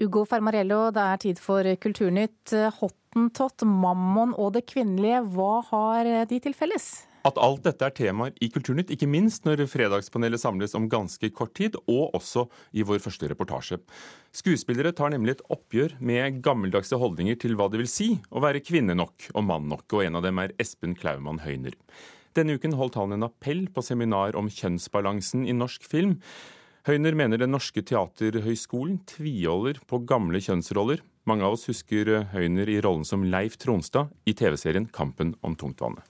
Ugo Fermarello, det er tid for Kulturnytt. Hottentott, Mammon og det kvinnelige, hva har de til felles? At alt dette er temaer i Kulturnytt, ikke minst når Fredagspanelet samles om ganske kort tid, og også i vår første reportasje. Skuespillere tar nemlig et oppgjør med gammeldagse holdninger til hva det vil si å være kvinne nok og mann nok, og en av dem er Espen Klaumann Høyner. Denne uken holdt han en appell på seminar om kjønnsbalansen i norsk film. Høyner mener Den norske teaterhøgskolen tviholder på gamle kjønnsroller. Mange av oss husker Høyner i rollen som Leif Tronstad i TV-serien Kampen om tungtvannet.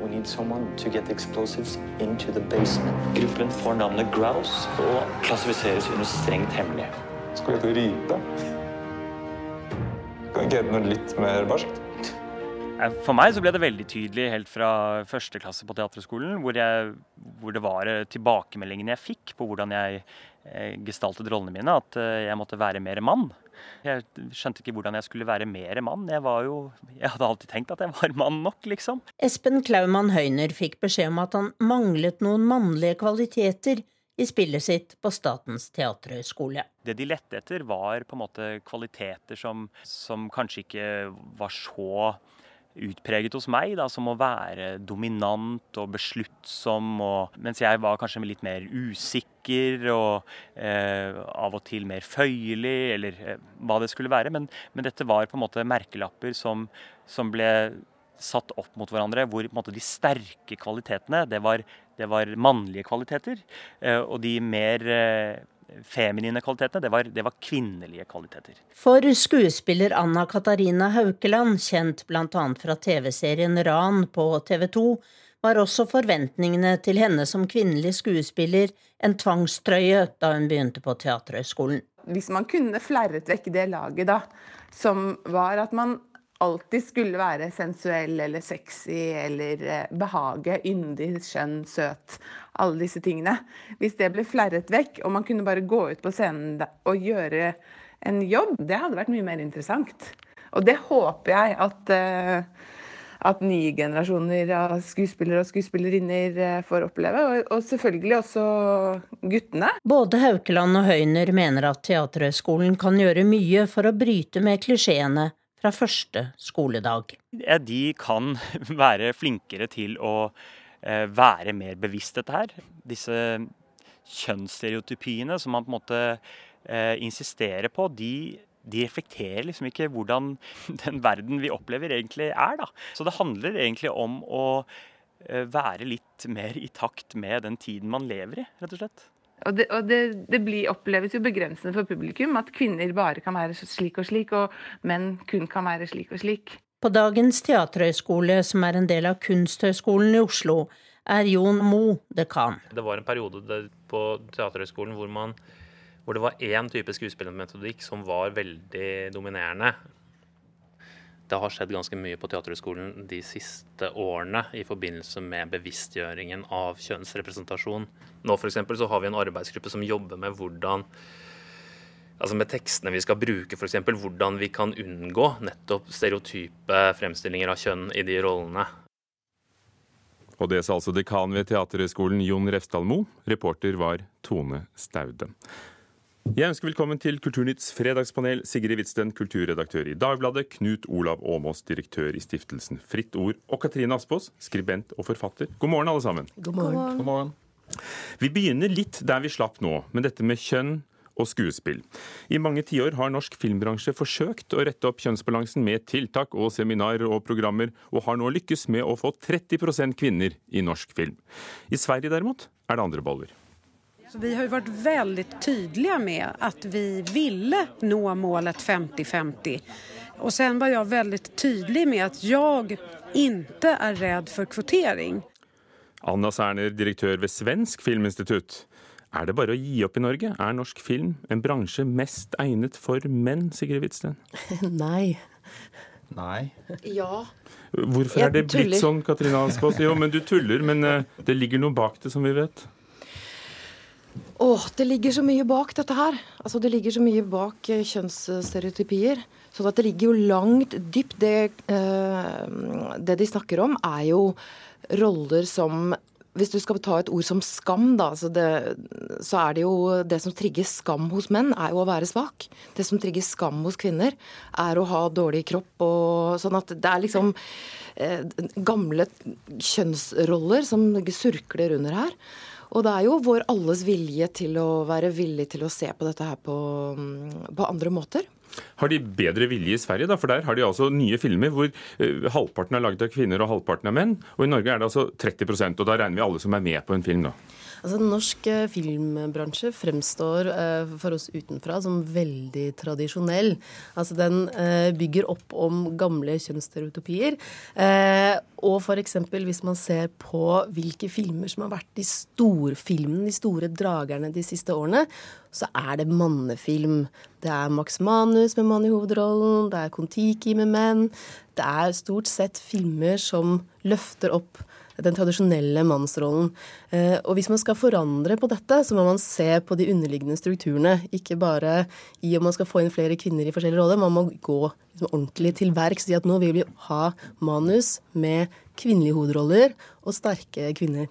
We need someone to get explosives into the basement. Gruppen får navnet Grouse og klassifiseres under strengt hemmelig. Skal vi hete og rype? Kan ikke hete noe litt mer barskt? For meg så ble det veldig tydelig helt fra første klasse på teaterskolen, hvor, hvor, det var eh, tilbakemeldingene jeg fikk på hvordan jeg eh, gestaltet rollene mine, at eh, jeg måtte være mer mann. Jeg skjønte ikke hvordan jeg skulle være mer mann. Jeg, var jo, jeg hadde alltid tenkt at jeg var mann nok, liksom. Espen Klaumann Høyner fikk beskjed om at han manglet noen mannlige kvaliteter i spillet sitt på Statens teaterhøgskole. Det de lette etter, var på en måte kvaliteter som, som kanskje ikke var så utpreget hos meg, da, som å være dominant og besluttsom, og, mens jeg var kanskje litt mer usikker og eh, av og til mer føyelig, eller eh, hva det skulle være. Men, men, dette var på en måte merkelapper som, som ble satt opp mot hverandre, hvor måte, de sterke kvalitetene, det var, det var mannlige kvaliteter. Eh, og de mer eh, feminine kvalitetene, det var, det var, kvinnelige kvaliteter. For skuespiller Anna Katarina Haukeland, kjent bl.a. fra TV-serien Ran på TV 2, var også forventningene til henne som kvinnelig skuespiller en tvangstrøye da hun begynte på Teaterhøgskolen. Hvis man kunne flerret vekk det laget, da, som var at man alltid skulle være sensuell eller sexy eller eh, behage, yndig, skjønn, søt. Alle disse tingene. Hvis det ble flerret vekk, og man kunne bare gå ut på scenen og gjøre en jobb, det hadde vært mye mer interessant. Og det håper jeg at, eh, at nye generasjoner av skuespillere og skuespillerinner eh, får oppleve. Og, selvfølgelig også guttene. Både Haukeland og Høyner mener at Teaterhøgskolen kan gjøre mye for å bryte med klisjeene fra første skoledag. De kan være flinkere til å eh, være mer bevisst dette her. Disse kjønnsstereotypiene som man på en måte eh, insisterer på, de, de reflekterer liksom ikke hvordan den verden vi opplever egentlig er. da. Så det handler egentlig om å eh, være litt mer i takt med den tiden man lever i, rett og slett. Og, det, og det, det blir, oppleves jo begrensende for publikum at kvinner bare kan være slik og slik, og menn kun kan være slik og slik. På dagens teaterhøgskole, som er en del av Kunsthøgskolen i Oslo, er Jon Mo dekan. Det var en periode på Teaterhøgskolen hvor, man, hvor det var én type skuespillermetodikk som var veldig dominerende det har skjedd ganske mye på Teaterhøgskolen de siste årene i forbindelse med bevisstgjøringen av kjønnsrepresentasjon. Nå for så har vi en arbeidsgruppe som jobber med hvordan altså med tekstene vi skal bruke, f.eks. hvordan vi kan unngå nettopp stereotype fremstillinger av kjønn i de rollene. Og det sa altså dekan ved Teaterhøgskolen Jon Refsdal. Reporter var Tone Staude. Jeg ønsker velkommen til Kulturnytts fredagspanel, Sigrid Hvitsten, kulturredaktør i Dagbladet, Knut Olav Åmås, direktør i stiftelsen Fritt Ord, og Katrine Aspås, skribent og forfatter. God morgen, alle sammen. God morgen. God morgen. Vi begynner litt der vi slapp nå, med dette med kjønn og skuespill. I mange tiår har norsk filmbransje forsøkt å rette opp kjønnsbalansen med tiltak og seminarer og programmer, og har nå lykkes med å få 30% kvinner i norsk film. I Sverige derimot er det andre boller. Så vi har vært veldig tydelige med at vi ville nå målet 50-50. Og så var jeg veldig tydelig med at jeg ikke er redd for kvotering. Anna Serner, direktør ved Svensk Filminstitutt. Er det bare å gi opp i Norge? Er norsk film en bransje mest egnet for menn, Sigrid Hvitsten? Nei. Nei. Ja. Hvorfor er det blitt sånn, Katrine Aspaas? Jo, men du tuller, men eh, det ligger noe bak det, som vi vet. Åh, det ligger så mye bak dette her. Altså, det ligger så mye bak eh, kjønnsstereotypier. Så det ligger jo langt dypt. Det, eh, det de snakker om, er jo roller som hvis du skal ta et ord som skam, da, så, det, så, er det jo Det som trigger skam hos menn, er jo å være svak. Det som trigger skam hos kvinner, er å ha dårlig kropp og sånn at det er liksom eh, gamle kjønnsroller som surkler under her. Og det er jo vår alles vilje til å være villig til å se på dette her på, på andre måter. Har de bedre vilje i Sverige, da? For der har de altså nye filmer hvor uh, halvparten er laget av kvinner og halvparten av menn. Og i Norge er det altså 30% og da regner vi alle som er med på en film, da. Altså, Norsk eh, filmbransje fremstår eh, for oss utenfra som veldig tradisjonell. Altså, Den eh, bygger opp om gamle kjønnsstereotypier. Uh, og f.eks. hvis man ser på hvilke filmer som har vært de storfilmene, de store dragerne de siste årene, så er det mannefilm. Det er Max Manus med mann i hovedrollen, det er Kon-Tiki med menn. Det er stort sett filmer som løfter opp den tradisjonelle mannsrollen. Eh, og hvis man skal forandre på dette, så må man se på de underliggende strukturene. Ikke bare i om man skal få inn flere kvinner i forskjellige roller, man må gå liksom ordentlig til verks. Si at nå vil vi ha manus med kvinnelige hovedroller og sterke kvinner.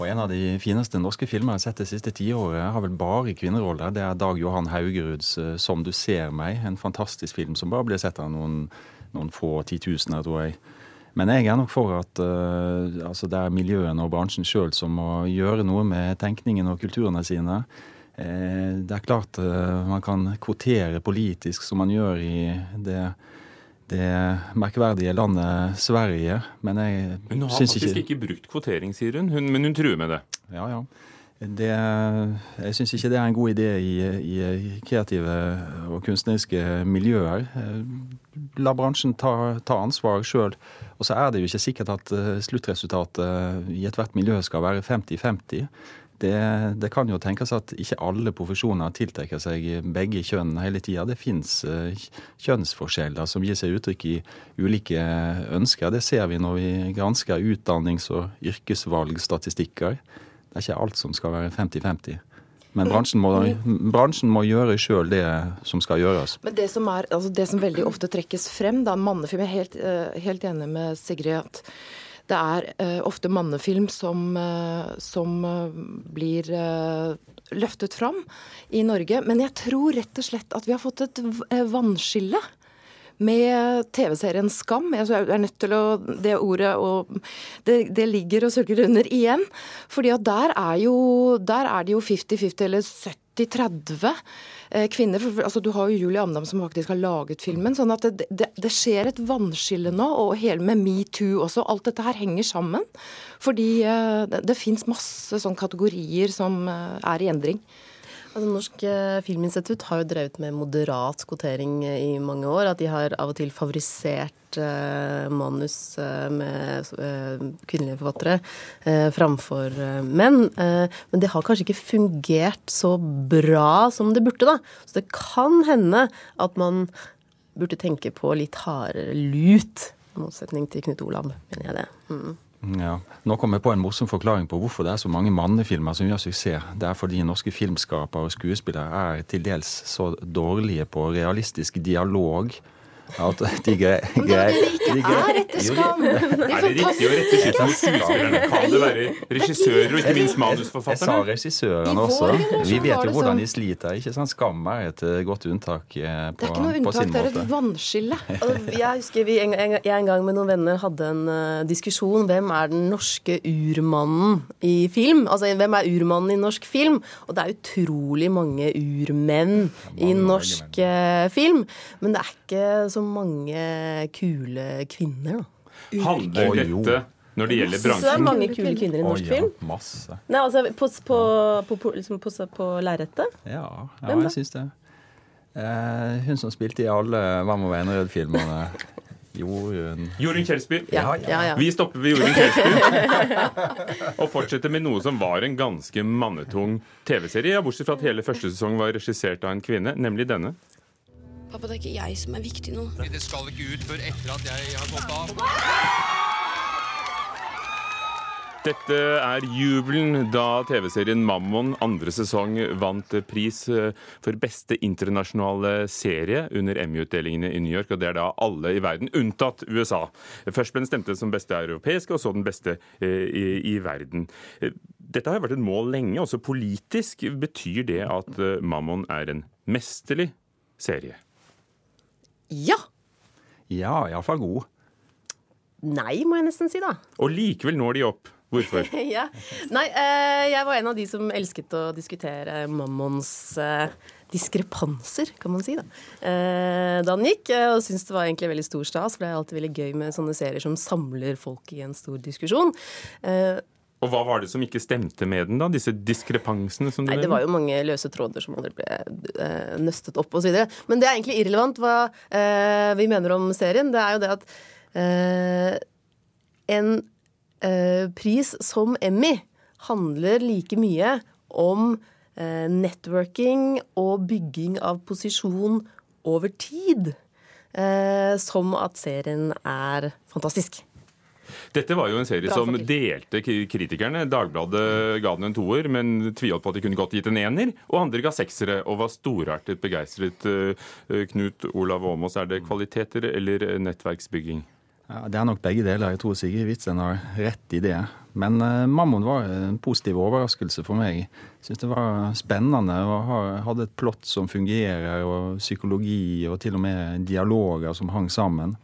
Og En av de fineste norske filmer jeg har sett det siste tiåret, har vel bare kvinneroller. Det er Dag Johan Haugeruds eh, 'Som du ser meg'. En fantastisk film som bare ble sett av noen, noen få titusener, tror jeg. Men jeg er nok for at uh, altså det er miljøene og bransjen sjøl som må gjøre noe med tenkningen og kulturene sine. Uh, det er klart uh, man kan kvotere politisk, som man gjør i det, det merkverdige landet Sverige, men jeg syns ikke Hun har faktisk ikke... ikke brukt kvotering, sier hun, hun, men hun truer med det. Ja, ja. Det, jeg syns ikke det er en god idé i, i, kreative og kunstneriske miljøer. La bransjen ta, ta ansvar sjøl. Og så er det jo ikke sikkert at eh, sluttresultatet i ethvert miljø skal være 50-50. Det, det, kan jo tenkes at ikke alle profesjoner tiltrekker seg begge kjønn hele tida. Det fins eh, kjønnsforskjeller som gir seg uttrykk i ulike ønsker. Det ser vi når vi gransker utdannings- og yrkesvalgstatistikker. Det er ikke alt som skal være 50-50. Men bransjen må, bransjen må gjøre sjøl det som skal gjøres. Men det som, er, altså det som veldig ofte trekkes frem, da, mannefilm Jeg er helt, eh, helt enig med Sigrid at det er uh, ofte mannefilm som, uh, som blir løftet fram i Norge. Men jeg tror rett og slett at vi har fått et vannskille med TV-serien Skam. Jeg er nødt til å Det ordet og det, det ligger og surker under igjen. fordi at der er, jo, der er det jo 50-50 eller 70-30 kvinner. kvinner. altså Du har jo Julie Amdam som faktisk har laget filmen. sånn at det, det, det skjer et vannskille nå, og hele med metoo også. Alt dette her henger sammen. Fordi eh, det, det fins masse sånn kategorier som eh, er i endring. Altså, Norsk eh, filminstitutt har jo drevet med moderat kvotering eh, i mange år. At de har av og til favorisert eh, manus eh, med eh, kvinnelige forfattere eh, framfor menn. men det har kanskje ikke fungert så bra som det burde, da. Så det kan hende at man burde tenke på litt hardere lut. I motsetning til Knut Olav, mener jeg det. Mm. Ja. Nå kom jeg på en morsom forklaring på hvorfor det er så mange mannefilmer som gjør suksess. Det er fordi norske filmskapere og skuespillere er til dels så dårlige på realistisk dialog at de greier Det er etter skam! Er det riktig å rette skuespillerne? Kan det være regissører og ikke minst manusforfatterne? Jeg sa regissørene også. Vi vet jo hvordan sånn. de sliter. ikke sant? Skam er et eh, godt unntak på, eh, det er ikke noe unntak, det er et vannskille. Jeg husker vi en, jeg en gang med noen venner hadde en uh, diskusjon. Hvem er den norske urmannen i film? Altså, Hvem er urmannen i norsk film? Og det er utrolig mange urmenn i norsk uh, film. Men det er ikke så mange kule kvinner, da. Handler dette når det gjelder bransjen? Så er mange kule kvinner i norsk oh, ja, film. Masse. Nei, altså på, på, på, på, liksom på, på lerretet? Ja, ja jeg syns det. Eh, hun som spilte i alle Hva må være Enerød-filmene. Jorunn Jorunn Kjelsby. Ja, ja, ja. Vi stopper ved Jorunn Kjelsby. og fortsetter med noe som var en ganske mannetung TV-serie. Bortsett fra at hele første sesong var regissert av en kvinne, nemlig denne. Pappa, det er ikke jeg som er viktig nå. Det skal ikke ut før etter at jeg har gått av. Dette er jubelen da TV-serien Mammon andre sesong vant pris eh, for beste internasjonale serie under Emmy-utdelingene i New York. Og det er da alle i verden, unntatt USA. Først ble den stemte som beste europeiske, og så den beste eh, i, i verden. Eh, dette har jo vært et mål lenge, også politisk. Betyr det at Mammon er en mesterlig serie? Ja. Ja, iallfall god. Nei, må jeg nesten si, da. Og likevel når de opp. Hvorfor? ja. Nei, eh, jeg var en av de som elsket å diskutere Mammons eh, diskrepanser, kan man si, da. Eh, da den gikk, og syntes det var egentlig veldig stor stas, for det er alltid veldig gøy med sånne serier som samler folk i en stor diskusjon. Og hva var det som ikke stemte med den, da? Disse diskrepansene som du Nei, Det var jo mange løse tråder som aldri ble uh, nøstet opp osv. Men det er egentlig irrelevant hva uh, vi mener om serien. Det er jo det at uh, en Eh, pris som Emmy handler like mye om eh, networking og bygging av posisjon over tid eh, som at serien er fantastisk. Dette var jo en serie som delte kritikerne. Dagbladet ga den en toer, men tviholdt på at de kunne godt gitt en ener. Og andre ga seksere og var storartet begeistret. Knut Olav Åmås, er det kvaliteter eller nettverksbygging? Ja, Det er nok begge deler. Jeg tror Sigrid Witzen har rett i det. Men uh, Mammon var en positiv overraskelse for meg. Jeg syns det var spennende og hadde et plott som fungerer, og psykologi og til og med dialoger som hang sammen.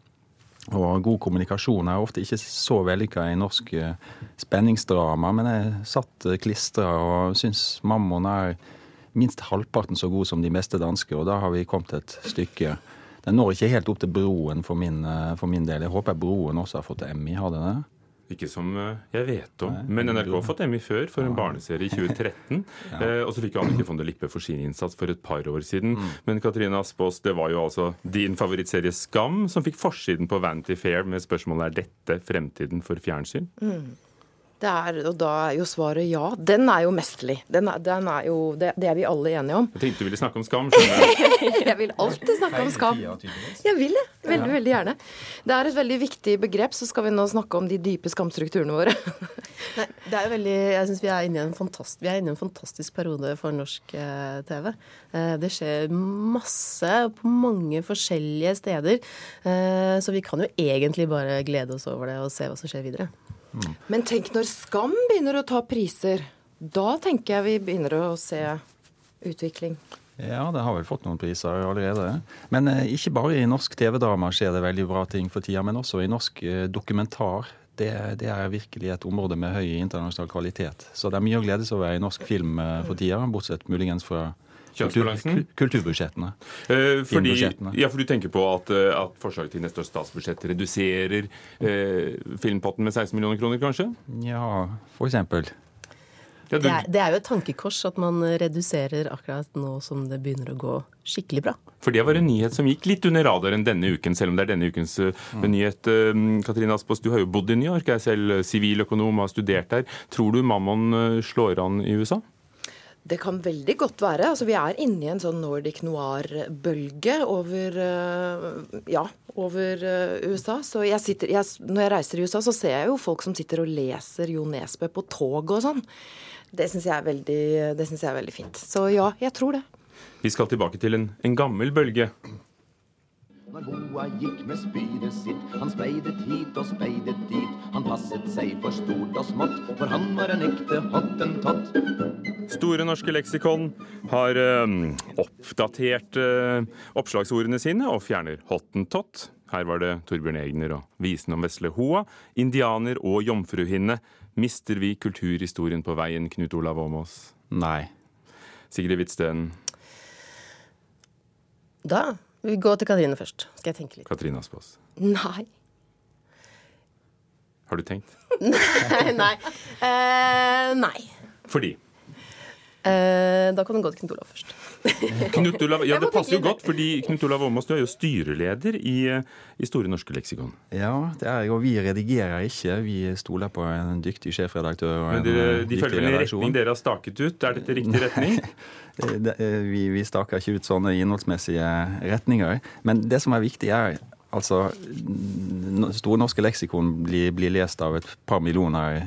Og god kommunikasjon er ofte ikke så vellykka i norsk uh, spenningsdrama, men jeg satt uh, klistra og syns Mammon er minst halvparten så god som de meste danske, og da har vi kommet et stykke. Den når ikke helt opp til Broen for min, eh, for min del. Jeg håper Broen også har fått Emmy. Har den det? Ikke som eh, jeg vet om. Men NRK har fått Emmy før, for en barneserie i 2013. ja. eh, og så fikk jo Annike von der Lippe for sin innsats for et par år siden. Mm. Men Katrine Aspaas, det var jo altså din favorittserie Skam som fikk forsiden på Vanity Fair med spørsmålet er dette fremtiden for fjernsyn? Mm. Det er, og da er jo svaret ja. Den er jo mesterlig. Den er, den er jo, det, det, er vi alle enige om. Jeg tenkte du ville snakke om skam. jeg vil alltid snakke om skam. Jeg vil det. Veldig, veldig gjerne. Det er et veldig viktig begrep, så skal vi nå snakke om de dype skamstrukturene våre. Nei, det er veldig, jeg syns vi, er inne i en fantastisk, vi er inne i en fantastisk periode for norsk eh, TV. Eh, det skjer masse på mange forskjellige steder. Eh, så vi kan jo egentlig bare glede oss over det og se hva som skjer videre. Men tenk når Skam begynner å ta priser. Da tenker jeg vi begynner å se utvikling. Ja, det har vel fått noen priser allerede. Men eh, ikke bare i norsk TV-drama skjer det veldig bra ting for tida, men også i norsk eh, dokumentar. Det, det, er virkelig et område med høy internasjonal kvalitet. Så det er mye å glede seg over i norsk film eh, for tida, bortsett muligens fra Kjønnsbalansen? Kulturbudsjettene. Eh, fordi, ja, for du tenker på at, eh, at forslaget til neste års statsbudsjett reduserer eh, filmpotten med 16 millioner kroner, kanskje? Ja, for eksempel. Ja, du... det, er, det, er, jo et tankekors at man reduserer akkurat nå som det begynner å gå skikkelig bra. For det var en nyhet som gikk litt under radaren denne uken, selv om det er denne ukens uh, mm. nyhet. Uh, Katrine Aspaas, du har jo bodd i New York, jeg er selv siviløkonom og har studert der. Tror du Mammon slår an i USA? Det kan veldig godt være. Altså, vi er inne i en sånn Nordic noir-bølge over, uh, ja, over uh, USA. Så jeg sitter, jeg, når jeg reiser i USA, så ser jeg jo folk som sitter og leser Jo Nesbø på tog og sånn. Det syns jeg, jeg, er veldig fint. Så ja, jeg tror det. Vi skal tilbake til en, en gammel bølge. Når Boa gikk med spydet sitt, han speidet hit og speidet dit. Han passet seg for stort og smått, for han var en ekte hottentott. Store norske leksikon har øh, oppdatert øh, oppslagsordene sine og fjerner hottentott. Her var det Torbjørn Egner og visen om vesle hoa, indianer og jomfruhinne. Mister vi kulturhistorien på veien, Knut Olav Åmås? Nei. Sigrid Hvitsten? Da vi går til Katrine først. Skal jeg tenke litt. Katrine Aspaas. Nei. Har du tenkt? nei. Nei. Uh, nei. Fordi? Eh, da kan du gå til Knut Olav først. Knut Olav, ja, Det passer jo godt, fordi Knut Olav Åmås, du er jo styreleder i, i, Store norske leksikon. Ja, det er jeg, og vi redigerer ikke. Vi stoler på en dyktig sjefredaktør. Men dere, De følger en retning dere har staket ut? Er dette riktig retning? Eh, vi, vi staker ikke ut sånne innholdsmessige retninger. Men det som er viktig, er altså Store norske leksikon blir, blir lest av et par millioner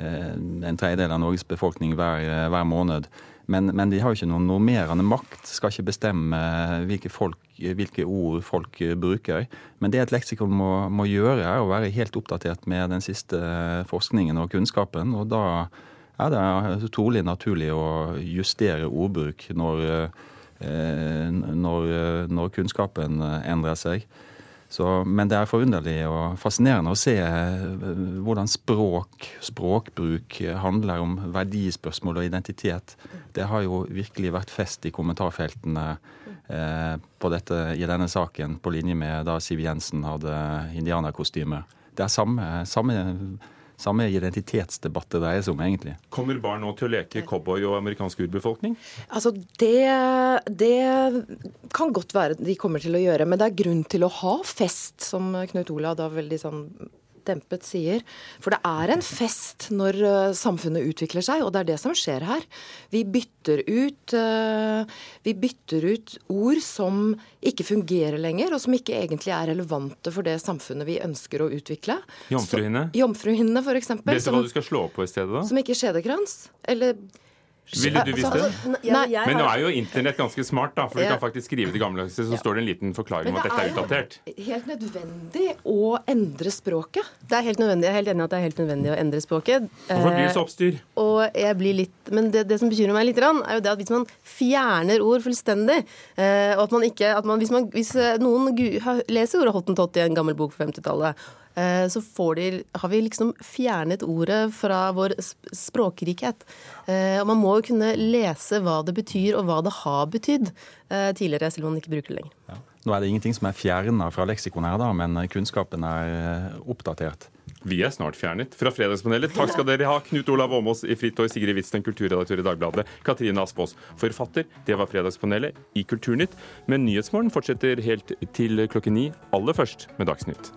en tredjedel av Norges befolkning hver, hver måned. Men, men, de har jo ikke noen normerende makt, skal ikke bestemme hvilke, folk, hvilke ord folk bruker. Men det et leksikon må, må, gjøre, er å være helt oppdatert med den siste forskningen og kunnskapen. Og da er det trolig naturlig å justere ordbruk når, når, når kunnskapen endrer seg. Så, men det er forunderlig og fascinerende å se eh, hvordan språk, språkbruk handler om verdispørsmål og identitet. Det har jo virkelig vært fest i kommentarfeltene eh, dette, i denne saken, på linje med da Siv Jensen hadde indianerkostyme. Det er samme, samme samme identitetsdebatt det dreier seg om, egentlig. Kommer barn nå til å leke cowboy og amerikansk urbefolkning? Altså, det, det, kan godt være de kommer til å gjøre, men det er grunn til å ha fest, som Knut Olav da veldig sånn dempet sier. For det er en fest når uh, samfunnet utvikler seg, og det er det som skjer her. Vi bytter ut, uh, vi bytter ut ord som ikke fungerer lenger, og som ikke egentlig er relevante for det samfunnet vi ønsker å utvikle. Jomfruhinne? Jomfruhinne, f.eks. Vet du hva du skal slå på i stedet, da? Som ikke skjedekrans. Eller ville du visst det? Men nå er jo internett ganske smart, da, for du kan faktisk skrive til gammeldagse, så står det en liten forklaring om at dette er utdatert. Det er helt nødvendig å endre språket. Det er helt nødvendig. Jeg er helt enig i at det er helt nødvendig å endre språket. Hvorfor blir det så oppstyr? Eh, og jeg blir litt, Men det, det som bekymrer meg litt, er jo det at hvis man fjerner ord fullstendig, eh, og at man ikke at man, hvis, man, hvis eh, noen leser ordet hottentott i en gammel bok fra 50-tallet, Eh, så de, har vi liksom fjernet ordet fra vår språkrikhet. Eh, og man må jo kunne lese hva det betyr, og hva det har betydd eh, tidligere, selv om man ikke bruker det lenger. Ja. Nå er det ingenting som er fjerna fra leksikonet her, da, men kunnskapen er oppdatert. Vi er snart fjernet fra Fredagspanelet. Takk skal dere ha, Knut Olav Åmås i Fritt og Sigrid Witzen, kulturredaktør i Dagbladet, Katrine Aspaas, forfatter. Det var Fredagspanelet i Kulturnytt. Men Nyhetsmorgen fortsetter helt til klokken ni, aller først med Dagsnytt.